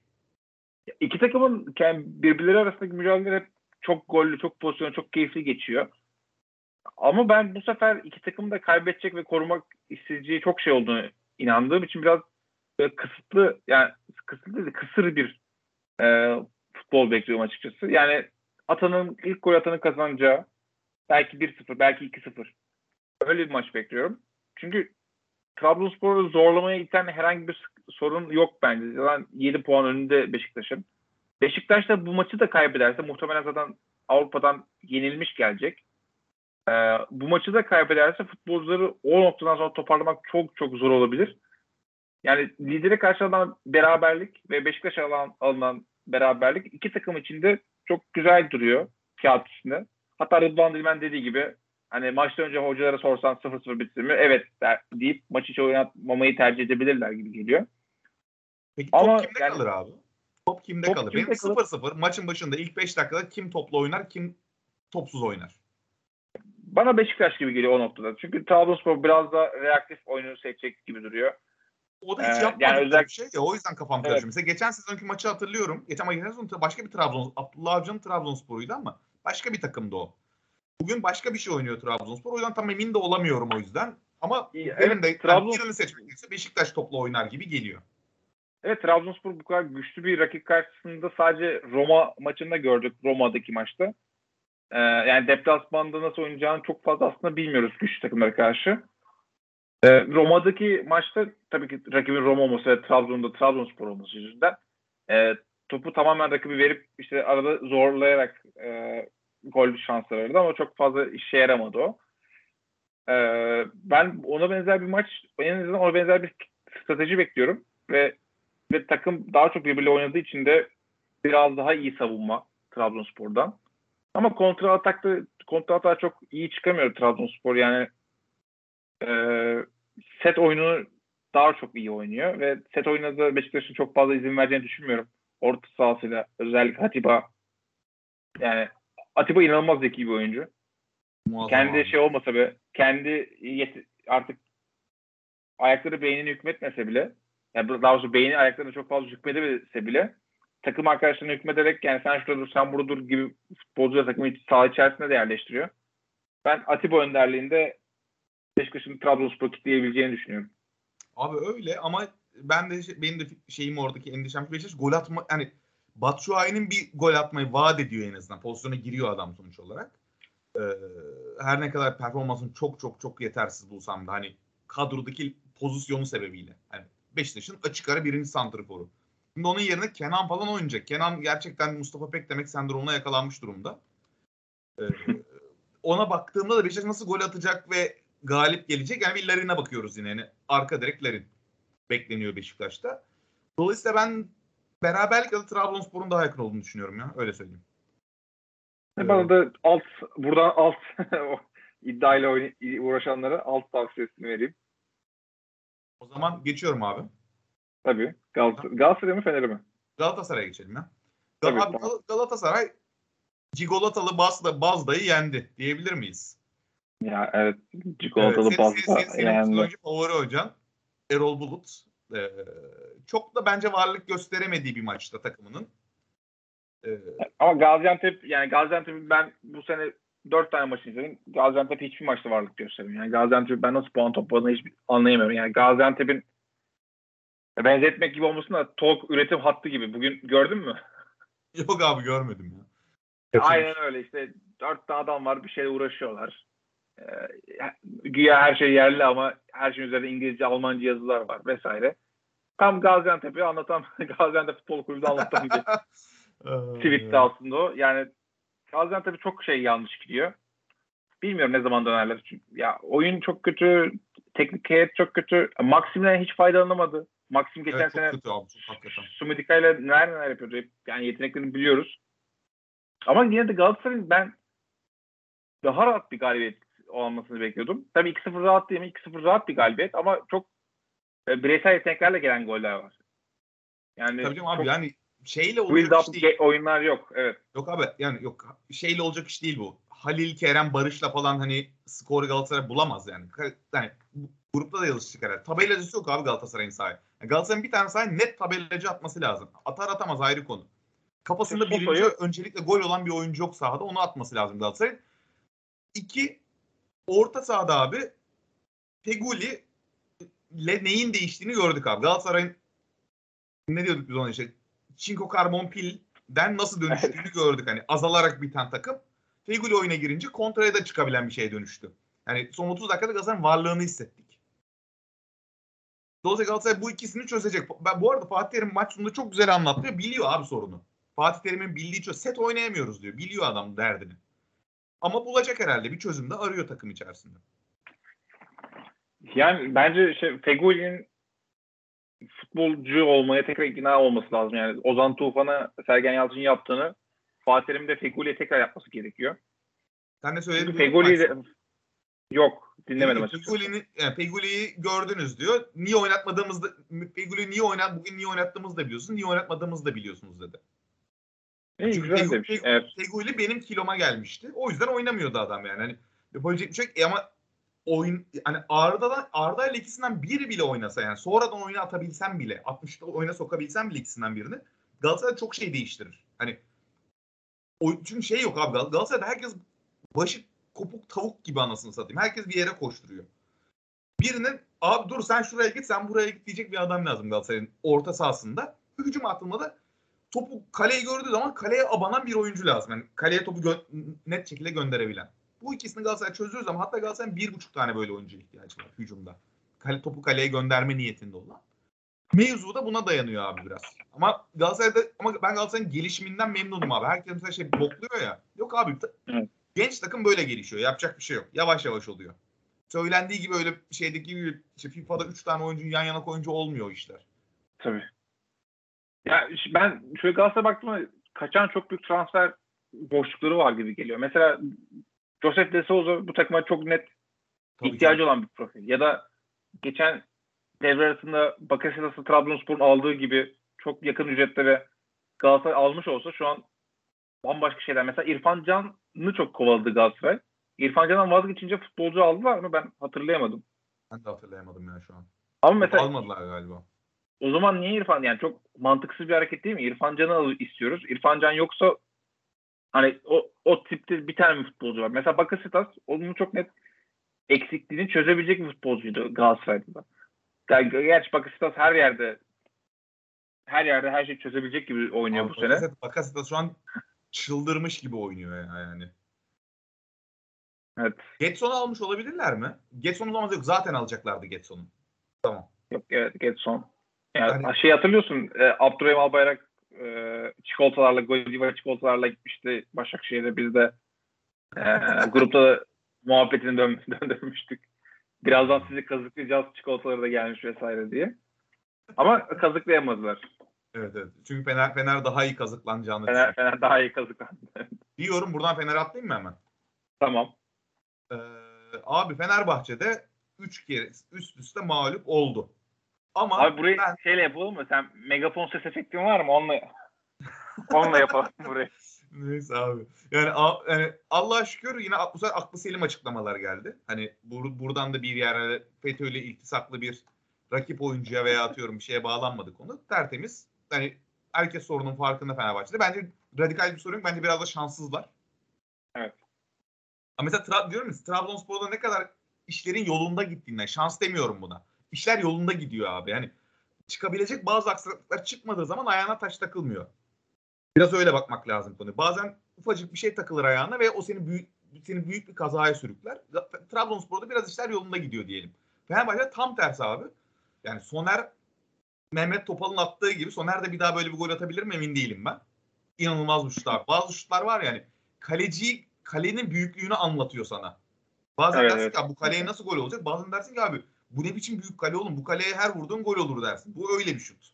İki takımın yani birbirleri arasındaki mücadele hep çok gollü, çok pozisyonlu, çok keyifli geçiyor. Ama ben bu sefer iki takım da kaybedecek ve korumak isteyeceği çok şey olduğunu inandığım için biraz böyle kısıtlı yani kısıtlı değil de kısır bir e, futbol bekliyorum açıkçası. Yani atanın ilk gol atanın kazanacağı belki 1-0 belki 2-0 öyle bir maç bekliyorum. Çünkü Trabzonspor'u zorlamaya iten herhangi bir sorun yok bence. Zaten 7 puan önünde Beşiktaş'ın. Beşiktaş da bu maçı da kaybederse muhtemelen zaten Avrupa'dan yenilmiş gelecek. Ee, bu maçı da kaybederse futbolcuları o noktadan sonra toparlamak çok çok zor olabilir. Yani lidere karşı alınan beraberlik ve Beşiktaş'a alınan, alınan beraberlik iki takım içinde çok güzel duruyor kağıt üstünde. Hatta Rıdvan Dilmen dediği gibi hani maçtan önce hocalara sorsan 0-0 bitsin mi? Evet der, deyip maçı hiç oynatmamayı tercih edebilirler gibi geliyor. Peki top Ama kimde yani- kalır abi? Top kimde Top kalır? kimde Benim kalır? 0-0 maçın başında ilk 5 dakikada kim topla oynar, kim topsuz oynar? Bana Beşiktaş gibi geliyor o noktada. Çünkü Trabzonspor biraz da reaktif oyunu seçecek gibi duruyor. O da hiç Ee, yapmadık yani özel- bir şey ya. O yüzden kafam Evet. karışıyor. Mesela geçen sezonki maçı hatırlıyorum. Geçen, ama geçen sezon başka bir Trabzon, Abdullah Avcı'nın Trabzonspor'uydu ama başka bir takımdı o. Bugün başka bir şey oynuyor Trabzonspor. O yüzden tam emin de olamıyorum o yüzden. Ama İyi, benim evet, de Trabzon- birini seçmek gerekirse Beşiktaş topla oynar gibi geliyor. Evet Trabzonspor bu kadar güçlü bir rakip karşısında sadece Roma maçında gördük Roma'daki maçta. Ee, yani deplasmanda nasıl oynayacağını çok fazla aslında bilmiyoruz güçlü takımlara karşı. Ee, Roma'daki maçta tabii ki rakibin Roma olması ve Trabzon'da Trabzonspor olması yüzünden e, topu tamamen rakibi verip işte arada zorlayarak e, gol şansları verdi ama çok fazla işe yaramadı o. Ee, ben ona benzer bir maç, en azından ona benzer bir strateji bekliyorum ve ve takım daha çok birbiriyle oynadığı için de biraz daha iyi savunma Trabzonspor'dan. Ama kontra atakta kontra atağa çok iyi çıkamıyor Trabzonspor. Yani e, set oyunu daha çok iyi oynuyor ve set oyununa da Beşiktaş'ın çok fazla izin vereceğini düşünmüyorum. Orta sahasıyla özellikle Atiba yani Atiba inanılmaz zeki bir oyuncu. Muazzam Kendi abi. şey olmasa bile kendi yet- artık ayakları beynini hükmetmese bile yani daha doğrusu beyni ayaklarına çok fazla hükmedemese bile takım arkadaşlarına hükmederek yani sen şurada dur sen burada dur gibi futbolcular takımı iç- saha içerisinde de yerleştiriyor. Ben Atiba önderliğinde Beşiktaş'ın Trabzonspor'u kitleyebileceğini düşünüyorum. Abi öyle ama ben de şey- benim de şeyim oradaki endişem Beşiktaş gol atma yani Batshuayi'nin bir gol atmayı vaat ediyor en azından. Pozisyona giriyor adam sonuç olarak. Ee, her ne kadar performansını çok çok çok yetersiz bulsam da hani kadrodaki pozisyonu sebebiyle. Yani Beşiktaş'ın açık ara birinci santrforu. Şimdi onun yerine Kenan falan oynayacak. Kenan gerçekten Mustafa Pek demek sendromuna yakalanmış durumda. Ee, ona baktığımda da Beşiktaş nasıl gol atacak ve galip gelecek. Yani bir Larin'e bakıyoruz yine. Yani arka direkt Larin bekleniyor Beşiktaş'ta. Dolayısıyla ben beraberlik ya da Trabzonspor'un daha yakın olduğunu düşünüyorum ya. Öyle söyleyeyim. Bana da alt buradan alt iddiayla uğraşanlara alt tavsiyesini vereyim. O zaman geçiyorum abi. Tabii. Galatasaray, Galatasaray mı Fener'e mi? Galatasaray'a geçelim ya. Tabii, abi, tamam. Gal- Galatasaray Cigolatalı Bazda, Bazda'yı yendi diyebilir miyiz? Ya evet Evet, çikolatalı senin, pasta senin, senin, yani. favori hocan Erol Bulut. Ee, çok da bence varlık gösteremediği bir maçta takımının. Ee, Ama Gaziantep yani Gaziantep'in ben bu sene 4 tane maçını izledim. Gaziantep hiçbir maçta varlık göstermiyor. Yani Gaziantep ben nasıl puan topladığını hiç anlayamıyorum. Yani Gaziantep'in benzetmek gibi olmasın da TOG üretim hattı gibi. Bugün gördün mü? yok abi görmedim ya. Aynen öyle işte. Dört tane adam var bir şeyle uğraşıyorlar. Ee, güya her şey yerli ama her şeyin üzerinde İngilizce, Almanca yazılar var vesaire. Tam Gaziantep'i anlatan, Gaziantep Futbol Kulübü'nü anlatan bir Ee, tweetti aslında o. Yani Gaziantep'e çok şey yanlış gidiyor. Bilmiyorum ne zaman dönerler. Çünkü ya oyun çok kötü, teknik heyet çok kötü. Maxim'den hiç faydalanamadı. Maxim geçen Evet, çok sene kötü abi. Sumidika ile neler neler yapıyordu. Yani yeteneklerini biliyoruz. Ama yine de Galatasaray'ın ben daha rahat bir galibiyet olmasını bekliyordum. Tabii 2-0 rahat değil mi? 2-0 rahat bir galibiyet ama çok e, bireysel yeteneklerle gelen goller var. Yani Tabii canım abi yani şeyle olacak iş değil. oyunlar yok. Evet. Yok abi yani yok şeyle olacak iş değil bu. Halil, Kerem, Barış'la falan hani skoru Galatasaray bulamaz yani. Yani grupta da yazıştık herhalde. Tabelacısı yok abi Galatasaray'ın sahaya. Yani Galatasaray'ın bir tane sahaya net tabelacı atması lazım. Atar atamaz ayrı konu. Kafasında Soto'yu- birinci öncelikle gol olan bir oyuncu yok sahada onu atması lazım Galatasaray'ın. İki orta sahada abi Feguli ile neyin değiştiğini gördük abi. Galatasaray'ın ne diyorduk biz ona işte çinko karbon pilden nasıl dönüştüğünü gördük. Hani azalarak biten takım Feguli oyuna girince kontraya da çıkabilen bir şeye dönüştü. Yani son 30 dakikada Galatasaray'ın varlığını hissettik. Dolayısıyla Galatasaray bu ikisini çözecek. Ben bu arada Fatih Terim maç sonunda çok güzel anlattı. Biliyor abi sorunu. Fatih Terim'in bildiği çöz. Set oynayamıyoruz diyor. Biliyor adam derdini. Ama bulacak herhalde. Bir çözüm de arıyor takım içerisinde. Yani bence şey, Feguli'nin futbolcu olmaya tekrar ikna olması lazım. Yani Ozan Tufan'a Sergen Yalçın yaptığını Fatih Terim de Feguli'ye tekrar yapması gerekiyor. Sen de söyledin. Feguli de... Yok dinlemedim açıkçası. Yani Feguli'yi gördünüz diyor. Niye oynatmadığımızda Feguli niye oynat bugün niye oynattığımızı da biliyorsun. Niye oynatmadığımızı da biliyorsunuz dedi. İyi Çünkü güzel Feguli- demiş. Feguli- Evet. Feguli benim kiloma gelmişti. O yüzden oynamıyordu adam yani. Hani yapabilecek bir şey yok. E ama oyun hani Arda'dan Arda ile ikisinden biri bile oynasa yani sonradan oyuna atabilsem bile 60'ta oyuna sokabilsem bile ikisinden birini Galatasaray çok şey değiştirir. Hani o, çünkü şey yok abi Gal- Galatasaray'da herkes başı kopuk tavuk gibi anasını satayım. Herkes bir yere koşturuyor. Birinin abi dur sen şuraya git sen buraya git diyecek bir adam lazım Galatasaray'ın orta sahasında. Hücum hattında da topu kaleye gördüğü zaman kaleye abanan bir oyuncu lazım. Yani kaleye topu gö- net şekilde gönderebilen. Bu ikisini Galatasaray çözdüğü zaman hatta Galatasaray'ın bir buçuk tane böyle oyuncu ihtiyacı var hücumda. Kale, topu kaleye gönderme niyetinde olan. Mevzu da buna dayanıyor abi biraz. Ama Galatasaray'da ama ben Galatasaray'ın gelişiminden memnunum abi. Herkes mesela şey bokluyor ya. Yok abi ta- Evet. genç takım böyle gelişiyor. Yapacak bir şey yok. Yavaş yavaş oluyor. Söylendiği gibi öyle şeydeki gibi işte FIFA'da 3 tane oyuncu yan yana koyunca olmuyor işler. Tabii. Ya ben şöyle Galatasaray'a baktığımda kaçan çok büyük transfer boşlukları var gibi geliyor. Mesela Joseph De Souza bu takıma çok net Tabii ihtiyacı canım. olan bir profil. Ya da geçen devre arasında Bakasetas'ı Trabzonspor'un aldığı gibi çok yakın ücretlere Galatasaray almış olsa şu an bambaşka şeyler. Mesela İrfan Can'ı çok kovaladı Galatasaray. İrfan Can'dan vazgeçince futbolcu aldılar mı? Ben hatırlayamadım. Ben de hatırlayamadım ya şu an. Ama mesela Almadılar galiba. O zaman niye İrfan yani çok mantıksız bir hareket değil mi? İrfan Can'ı istiyoruz. İrfan Can yoksa hani o, o tipte bir tane mi futbolcu var? Mesela Bakasetas onun çok net eksikliğini çözebilecek bir futbolcuydu Galatasaray'da. da. Yani gerçi Bakasetas her yerde her yerde her şeyi çözebilecek gibi oynuyor Abi bu sene. Bakasetas- Bakasetas şu an çıldırmış gibi oynuyor ya yani. Evet. Getson'u almış olabilirler mi? Getson'u zaman yok. Zaten alacaklardı Getson'u. Tamam. Yok evet Getson. Yani Hani- şey hatırlıyorsun e, Abdurrahim Albayrak e, çikolatalarla Godiva çikolatalarla gitmişti Başakşehir'e biz de e, grupta da muhabbetini dön, döndürmüştük. Birazdan sizi kazıklayacağız çikolataları da gelmiş vesaire diye. Ama kazıklayamadılar. Evet evet. Çünkü Fener, Fener daha iyi kazıklanacağını Fener. Fener daha iyi kazıklandı. Diyorum buradan Fener'e atlayayım mı hemen? tamam. Ee, abi Fenerbahçe'de 3 kere üst üste mağlup oldu. Ama Abi burayı ben şeyle yapalım mı? Sen megafon ses efektin var mı? Onunla onunla yapalım burayı. Neyse abi. Yani, a- yani Allah'a şükür yine bu sefer aklı selim açıklamalar geldi. Hani bur- buradan da bir yere FETÖ'yle iltisaklı bir rakip oyuncuya veya atıyorum bir şeye bağlanmadı konu. Tertemiz. Hani herkes sorunun farkında Fenerbahçe'de. Bence radikal bir sorun yok. Bence biraz da şanssızlar. Evet. Ama mesela Tra- diyorum ya Trabzonspor'da ne kadar işlerin yolunda gittiğinden şans demiyorum buna. İşler yolunda gidiyor abi. Yani çıkabilecek bazı aksaklıklar çıkmadığı zaman ayağına taş takılmıyor. Biraz öyle bakmak lazım konuya. Bazen ufacık bir şey takılır ayağına ve o seni büyük seni büyük bir kazaya sürükler. Trabzonspor'da biraz işler yolunda gidiyor diyelim. Fenerbahçe tam tersi abi. Yani Soner Mehmet Topal'ın attığı gibi Soner de bir daha böyle bir gol atabilir mi emin değilim ben. İnanılmaz bir şutlar. Bazı şutlar var yani. Kaleciyi kalenin büyüklüğünü anlatıyor sana. Bazen Evet, dersin evet. ki "Abi bu kaleye nasıl gol olacak? Bazen dersin ki abi bu ne biçim büyük kale oğlum? Bu kaleye her vurduğun gol olur dersin. Bu öyle bir şut.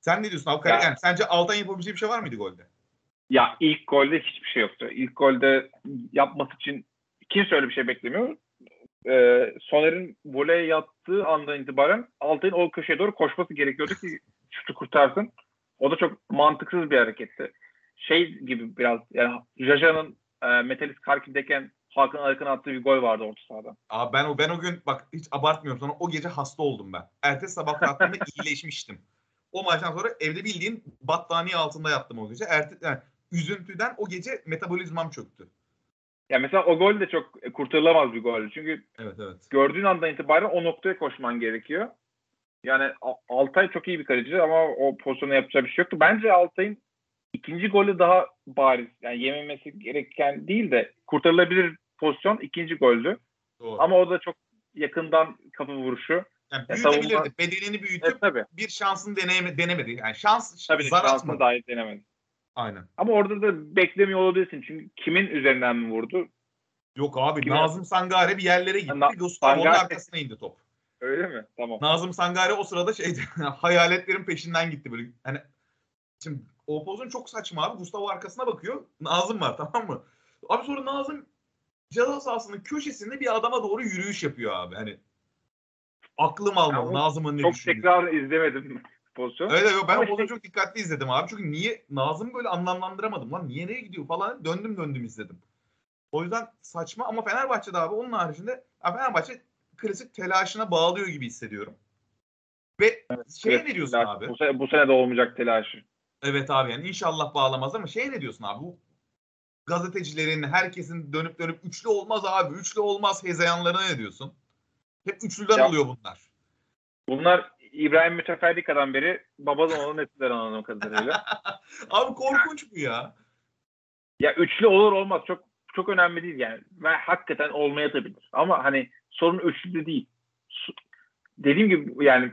Sen ne diyorsun abi? Ya. yani sence Altay'ın yapabileceği bir şey var mıydı golde? Ya ilk golde hiçbir şey yoktu. İlk golde yapması için kimse öyle bir şey beklemiyor. Ee, Soner'in voleye yattığı andan itibaren Altay'ın o köşeye doğru koşması gerekiyordu ki şutu kurtarsın. O da çok mantıksız bir hareketti. Şey gibi biraz yani Jaja'nın e, Metalist Karkiv'deyken Hakan Arıkan'a attığı bir gol vardı orta sahada. Abi ben o ben o gün bak hiç abartmıyorum sana o gece hasta oldum ben. Ertesi sabah kalktığımda iyileşmiştim. O maçtan sonra evde bildiğin battaniye altında yattım o gece. Erte, yani üzüntüden o gece metabolizmam çöktü. Ya mesela o gol de çok kurtarılamaz bir gol. Çünkü Evet evet. gördüğün andan itibaren o noktaya koşman gerekiyor. Yani Altay çok iyi bir kaleci ama o pozisyona yapacağı bir şey yoktu. Bence Altay'ın ikinci golü daha bariz. Yani yememesi gereken değil de kurtarılabilir pozisyon ikinci goldü. Doğru. Ama o da çok yakından kapı vuruşu. yani ya büyütebilirdi. savunma- Bedenini büyütüp Evet tabii. bir şansını deneyeme, denemedi. Yani şans Tabii zar şansını atmadı. dahi denemedi. Aynen. Ama orada da beklemiyor olabilirsin. Çünkü kimin üzerinden mi vurdu? Yok abi Kime? Nazım Sangare bir yerlere gitti. Na- Gustavo'nun Sangare- arkasına indi top. Öyle mi? Tamam. Nazım Sangare o sırada şeydi hayaletlerin peşinden gitti böyle. Hani şimdi o pozisyon çok saçma abi. Gustavo arkasına bakıyor. Nazım var tamam mı? Abi sonra Nazım ceza sahasının köşesinde bir adama doğru yürüyüş yapıyor abi. Hani aklım almadı Nazım'ın ne Çok düşündüğünü. tekrar izlemedim pozisyonu. Evet evet ben şey- çok dikkatli izledim abi. Çünkü niye Nazım böyle anlamlandıramadım lan. Niye nereye gidiyor falan döndüm döndüm izledim. O yüzden saçma ama Fenerbahçe'de abi onun haricinde Fenerbahçe klasik telaşına bağlıyor gibi hissediyorum. Ve şeye Evet, ne diyorsun telaş- abi? Bu sene, bu sene de olmayacak telaşı. Evet abi yani inşallah bağlamaz ama şey ne diyorsun abi? Bu gazetecilerin, herkesin dönüp dönüp üçlü olmaz abi, üçlü olmaz hezeyanlarına ne diyorsun? Hep üçlüden Ya- oluyor bunlar. Bunlar İbrahim Müteferrika'dan beri babadan olan nesilden anladığım kadarıyla. Abi korkunç bu ya. ya üçlü olur olmaz çok çok önemli değil yani. Ve hakikaten olmayabilir. Ama hani sorun üçlü değil. Su- Dediğim gibi yani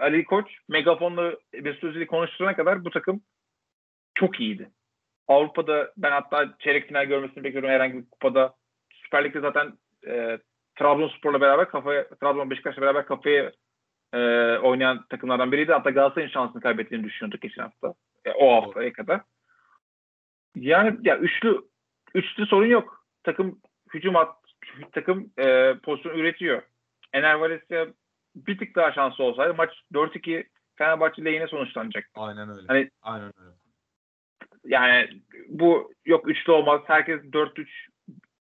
Ali Koç megafonla Mesut Özil'i konuşturana kadar bu takım çok iyiydi. Avrupa'da ben hatta çeyrek final görmesini bekliyorum herhangi bir kupada. Süper Lig'de zaten e, Trabzonspor'la beraber kafaya Trabzon Beşiktaş'la beraber kafaya e, oynayan takımlardan biriydi. Hatta Galatasaray'ın şansını kaybettiğini düşünüyorduk geçen hafta. E, o haftaya kadar. Yani ya üçlü üçlü sorun yok. Takım hücum at, takım e, pozisyon üretiyor. Ener Valencia bir tık daha şanslı olsaydı maç 4-2 Fenerbahçe lehine sonuçlanacak. Aynen öyle. Hani- Aynen öyle. Yani bu yok üçlü olmaz. Herkes 4-3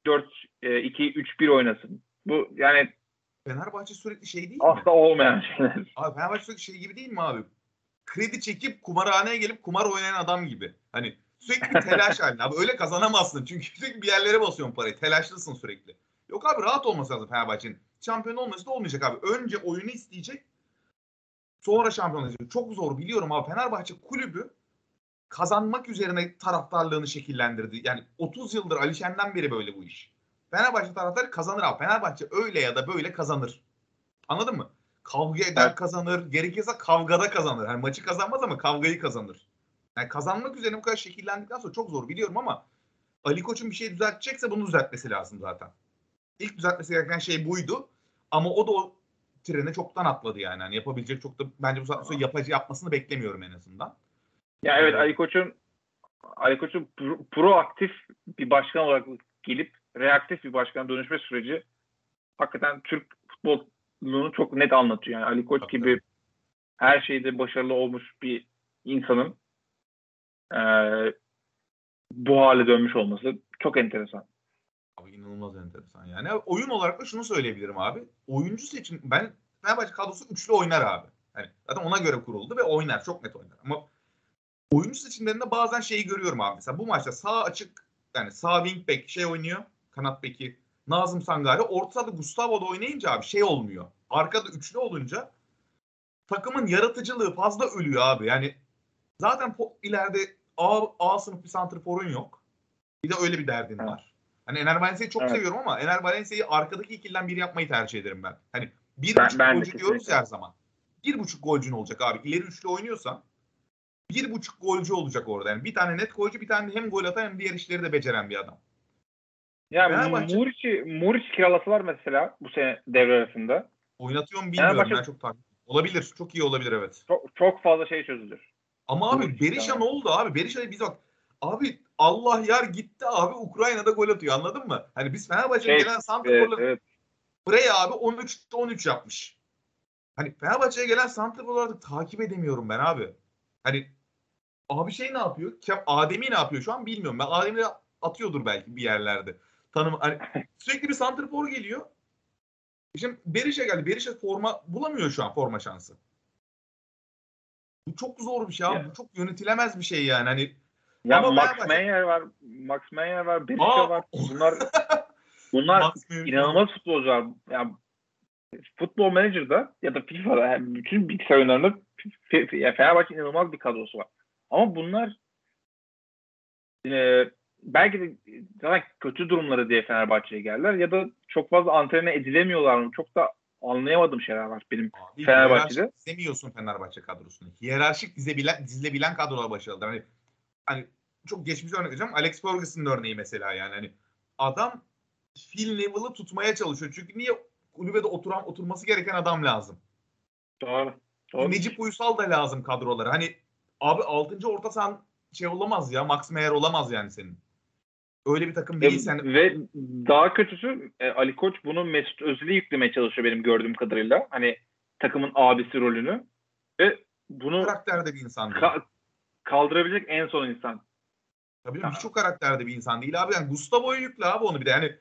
4-2-3-1 oynasın. Bu yani Fenerbahçe sürekli şey değil mi? asla olmayan şeyler. Abi Fenerbahçe sürekli şey gibi değil mi abi? Kredi çekip kumarhaneye gelip kumar oynayan adam gibi. Hani sürekli bir telaş halinde. Abi öyle kazanamazsın. Çünkü sürekli bir yerlere basıyorsun parayı. Telaşlısın sürekli. Yok abi rahat olması lazım Fenerbahçe'nin. Şampiyon olması da olmayacak abi. Önce oyunu isteyecek. Sonra şampiyon olacak. Çok zor biliyorum abi. Fenerbahçe kulübü kazanmak üzerine taraftarlığını şekillendirdi. Yani 30 yıldır Ali Şen'den beri böyle bu iş. Fenerbahçe taraftarı kazanır abi. Fenerbahçe öyle ya da böyle kazanır. Anladın mı? Kavga eder Evet. kazanır. Gerekirse kavgada kazanır. Yani maçı kazanmaz ama kavgayı kazanır. Yani kazanmak üzerine bu kadar şekillendikten sonra çok zor biliyorum ama Ali Koç'un bir şey düzeltecekse bunu düzeltmesi lazım zaten. İlk düzeltmesi gereken şey buydu. Ama o da o trene çoktan atladı yani. yani yapabilecek çok da bence bu saatten sonra yapacı yapmasını beklemiyorum en azından. Ya evet Ali Koç'un Ali Koç'un pro- proaktif bir başkan olarak gelip reaktif bir başkan dönüşme süreci hakikaten Türk futbolunu çok net anlatıyor. Yani Ali Koç Tabii, gibi her şeyde başarılı olmuş bir insanın e, bu hale dönmüş olması çok enteresan. Abi inanılmaz enteresan yani. Oyun olarak da şunu söyleyebilirim abi. Oyuncu seçim ben Fenerbahçe kadrosu üçlü oynar abi. Hani zaten ona göre kuruldu ve oynar. Çok net oynar. Ama oyuncu seçimlerinde bazen şeyi görüyorum abi. Mesela bu maçta sağ açık yani sağ wing back şey oynuyor. Kanat beki Nazım Sangare. Ortada Gustavo da oynayınca abi şey olmuyor. Arkada üçlü olunca takımın yaratıcılığı fazla ölüyor abi. Yani zaten ileride A, A sınıf bir santrforun yok. Bir de öyle bir derdin Evet. var. Hani Ener Valencia'yı çok Evet. seviyorum ama Ener Valencia'yı arkadaki ikiliden biri yapmayı tercih ederim ben. Hani bir Ben- buçuk ben golcü diyoruz her zaman. Bir buçuk golcün olacak abi. İleri üçlü oynuyorsan bir buçuk golcü olacak orada. Yani bir tane net golcü bir tane hem gol atan hem diğer işleri de beceren bir adam. Yani Fenerbahçe- Muriç'i Muriç kiralasalar mesela bu sene devre arasında Oynatıyor mu bilmiyorum. Fenerbahçe- Ben çok takip. Olabilir. Çok iyi olabilir evet. çok, çok fazla şey çözülür. Ama abi Muriç Berisha yani. ne oldu abi? Berisha'ya biz bak. Abi Allah yar gitti abi Ukrayna'da gol atıyor anladın mı? Hani biz Fenerbahçe'ye Şey, gelen Evet, santrforları evet. Freya abi 13'te 13 yapmış. Hani Fenerbahçe'ye gelen santrforları takip edemiyorum ben abi. Hani abi şey ne yapıyor? Adem'i ne yapıyor şu an bilmiyorum. Ben Adem'i de atıyordur belki bir yerlerde. Tanım hani sürekli bir santrfor geliyor. Şimdi Berisha geldi. Berisha forma bulamıyor şu an forma şansı. Bu çok zor bir şey abi. Ya. Bu çok yönetilemez bir şey yani. Hani Ya Ama Max Meyer var, Max Meyer var, Berisha Aa! var. Bunlar bunlar inanılmaz futbolcular. Yani Futbol Manager'da ya da FIFA'da yani bütün bilgisayar oyunlarında Fenerbahçe inanılmaz bir kadrosu var. Ama bunlar e, belki de zaten kötü durumları diye Fenerbahçe'ye geldiler ya da çok fazla antrenman edilemiyorlar mı? Çok da anlayamadığım şeyler var benim. Abi, Fenerbahçe'de. dizemiyorsun Fenerbahçe kadrosunu. Hiyerarşik dizebilen, dizilebilen kadrolar başarılılar. Hani, hani çok geçmiş örnek vereceğim. Alex Ferguson'ın örneği mesela yani. Hani adam Phil Neville'ı tutmaya çalışıyor. Çünkü niye kulübede oturan oturması gereken adam lazım. Doğru. Doğru. Necip Uysal da lazım kadrolara. Hani abi 6. orta sahan şey olamaz ya. Max Meyer olamaz yani senin. Öyle bir takım Ve, değilsen. ve daha kötüsü e, Ali Koç bunu Mesut Özil'e yüklemeye çalışıyor benim gördüğüm kadarıyla. Hani takımın abisi rolünü. Ve bunu karakterde bir insan değil. ka- kaldırabilecek en son insan. Tabii canım, hiç o karakterde bir insan değil abi. Yani Gustavo'ya yükle abi onu bir de. Yani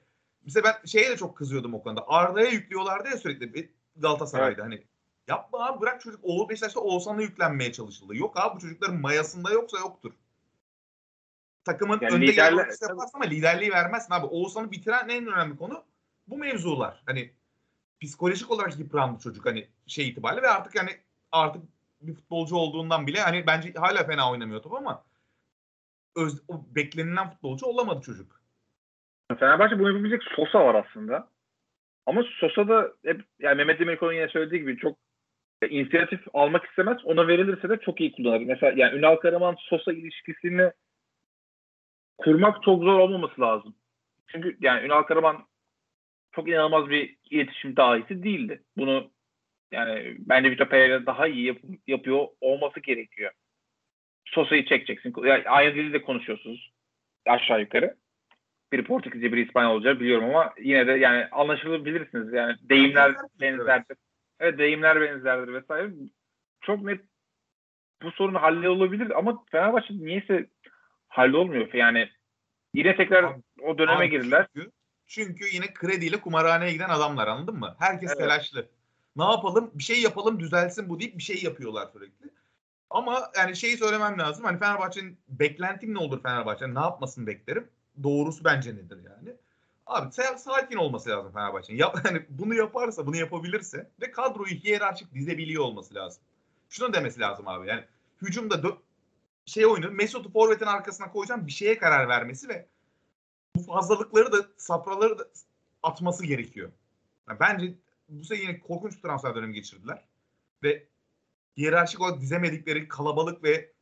mesela ben şeye de çok kızıyordum o konuda. Arda'ya yüklüyorlardı ya sürekli Galatasaray'da hani. Yapma abi bırak çocuk. Oğul Beşiktaş'ta Oğuzhan'a yüklenmeye çalışıldı. Yok abi bu çocukların mayasında yoksa yoktur. Takımın Yani önde liderler- yaparsın ama liderliği vermezsin abi. Oğuzhan'ı bitiren en önemli konu bu mevzular. Hani psikolojik olarak yıprandı çocuk hani şey itibariyle ve artık yani artık bir futbolcu olduğundan bile hani bence hala fena oynamıyor top ama öz, o beklenilen futbolcu olamadı çocuk. Fenerbahçe bunu yapabilecek Sosa var aslında. Ama Sosa da hep yani Mehmet Demirkol'un yine söylediği gibi çok inisiyatif almak istemez. Ona verilirse de çok iyi kullanır. Mesela yani Ünal Karaman Sosa ilişkisini kurmak çok zor olmaması lazım. Çünkü yani Ünal Karaman çok inanılmaz bir iletişim dahisi değildi. Bunu yani bence Vitor Pereira daha iyi yap- yapıyor olması gerekiyor. Sosa'yı çekeceksin. Yani aynı dilde konuşuyorsunuz aşağı yukarı. Biri Portekizce, biri İspanyolca biliyorum ama yine de yani anlaşılabilirsiniz. Yani deyimler Evet. Evet deyimler benzerdir vesaire. Çok net bu sorun hallolabilir ama Fenerbahçe niyeyse hallolmuyor. Yani yine tekrar Abi- o döneme Abi girdiler. Çünkü, çünkü yine krediyle kumarhaneye giden adamlar anladın mı? Herkes Evet. telaşlı. Ne yapalım? Bir şey yapalım düzelsin bu deyip bir şey yapıyorlar sürekli. Ama yani şeyi söylemem lazım. Hani Fenerbahçe'nin beklentim ne olur Fenerbahçe'nin? Ne yapmasını beklerim? Doğrusu bence nedir yani? Abi sa- sakin olması lazım Fenerbahçe'nin. Yap, hani bunu yaparsa, bunu yapabilirse ve kadroyu hiyerarşik dizebiliyor olması lazım. Şunu demesi lazım abi. Yani hücumda dö- şey oyunu Mesut'u forvetin arkasına koyacağım bir şeye karar vermesi ve bu fazlalıkları da safraları da atması gerekiyor. Yani bence bu sene yine korkunç bir transfer dönemi geçirdiler. Ve hiyerarşik olarak dizemedikleri kalabalık ve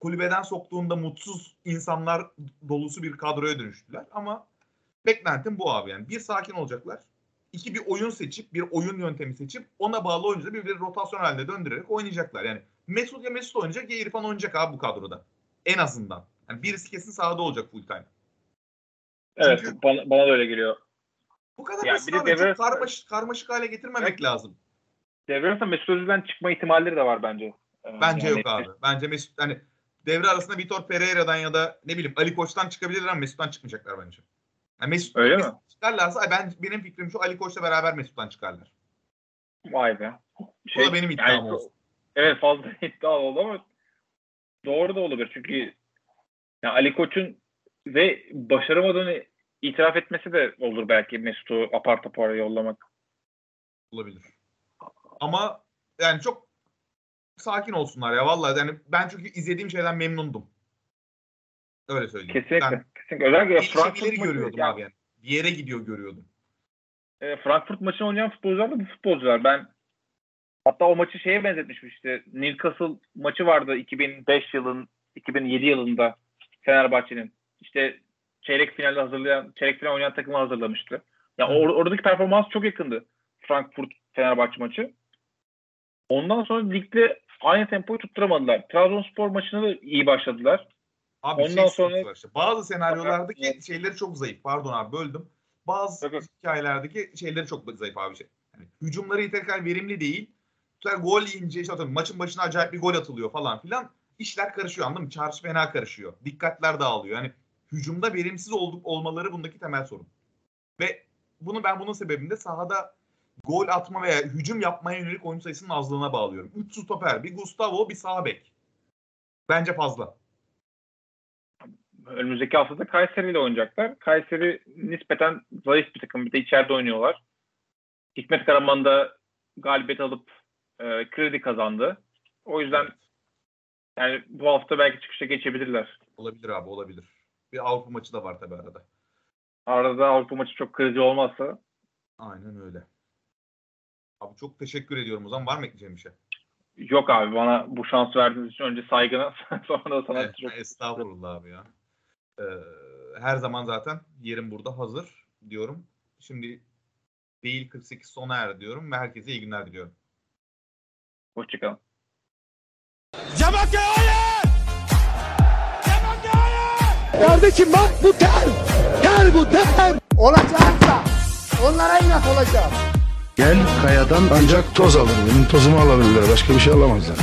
kulübeden soktuğunda mutsuz insanlar dolusu bir kadroya dönüştüler. Ama beklentim bu abi yani. Bir sakin olacaklar. İki bir oyun seçip, bir oyun yöntemi seçip ona bağlı oyuncuları birbirleri rotasyon halinde döndürerek oynayacaklar. Yani Mesut ya Mesut oynayacak ya İrfan oynayacak abi bu kadroda. En azından. Yani birisi kesin sahada olacak full time. Evet Çünkü- bana, bana da öyle geliyor. Bu kadar Ya basit abi. devre- Çok karmaşık, karmaşık hale getirmemek Evet. lazım. Devre arasında Mesut Özil'den çıkma ihtimalleri de var bence. Ee, Bence yani- yok abi. Bence Mesut hani devre arasında Vitor Pereira'dan ya da ne bileyim Ali Koç'tan çıkabilirler ama Mesut'tan çıkmayacaklar bence. Yani Mesut, Öyle mi? Mesut çıkarlarsa ben benim fikrim şu Ali Koç'la beraber Mesut'tan çıkarlar. Vay be. Bu da benim iddiam olsun. Evet fazla iddia oldu ama doğru da olabilir. Çünkü yani Ali Koç'un ve başaramadığını itiraf etmesi de olur belki Mesut'u apar topar yollamak. olabilir. Ama yani çok sakin olsunlar ya vallahi yani ben çünkü izlediğim şeyden memnundum. Öyle söyleyeyim. Kesinlikle. Ben kesinlikle. Özellikle Frankfurt görüyordum yani, abi yani. Bir yere gidiyor görüyordum. e, Frankfurt maçını oynayan futbolcular da bu futbolcular. Ben hatta o maçı şeye benzetmişim işte. Newcastle maçı vardı 2005 yılın 2007 yılında Fenerbahçe'nin. İşte çeyrek finalde hazırlayan, çeyrek final oynayan takımı hazırlamıştı. Ya or- oradaki performans çok yakındı. Frankfurt Fenerbahçe maçı. Ondan sonra ligde aynı tempoyu tutturamadılar. Trabzonspor maçına da iyi başladılar. Abi Ondan şey sonra- işte. Bazı senaryolardaki şeyleri çok zayıf. Pardon abi böldüm. Bazı yok. hikayelerdeki şeyleri çok zayıf abi şey. Yani hücumları yeterli verimli değil. Sonra gol yiyince işte maçın başına acayip bir gol atılıyor falan filan. İşler karışıyor anladın mı? Çarşı fena karışıyor. Dikkatler dağılıyor. Yani hücumda verimsiz olduk olmaları bundaki temel sorun. Ve bunu ben bunun sebebinde sahada gol atma veya hücum yapmaya yönelik oyuncu sayısının azlığına bağlıyorum. 3 stoper, bir Gustavo, bir sağ bek. Bence fazla. Önümüzdeki haftada Kayseri ile oynayacaklar. Kayseri nispeten zayıf bir takım. Bir de içeride oynuyorlar. Hikmet Karaman da galibiyet alıp e, kredi kazandı. O yüzden yani bu hafta belki çıkışa geçebilirler. Olabilir abi olabilir. Bir Avrupa maçı da var tabii arada. Arada Avrupa maçı çok kırıcı olmazsa Aynen öyle. Abi çok teşekkür ediyorum o zaman. Var mı ekleyeceğim bir şey? yok abi bana bu şans verdiğiniz için önce saygına sonra da sana Evet, çok Estağfurullah abi ya. Ee, her zaman zaten yerim burada hazır diyorum. Şimdi değil 48 sona er diyorum ve herkese iyi günler diliyorum. hoşçakalın. Cemal hayır! Cemal hayır! Kardeşim bak bu ter. Ter bu ter. Olacaksa onlara inat olacağım. Gel kayadan ancak toz alır. Benim tozumu alabilirler. Başka bir şey alamazlar.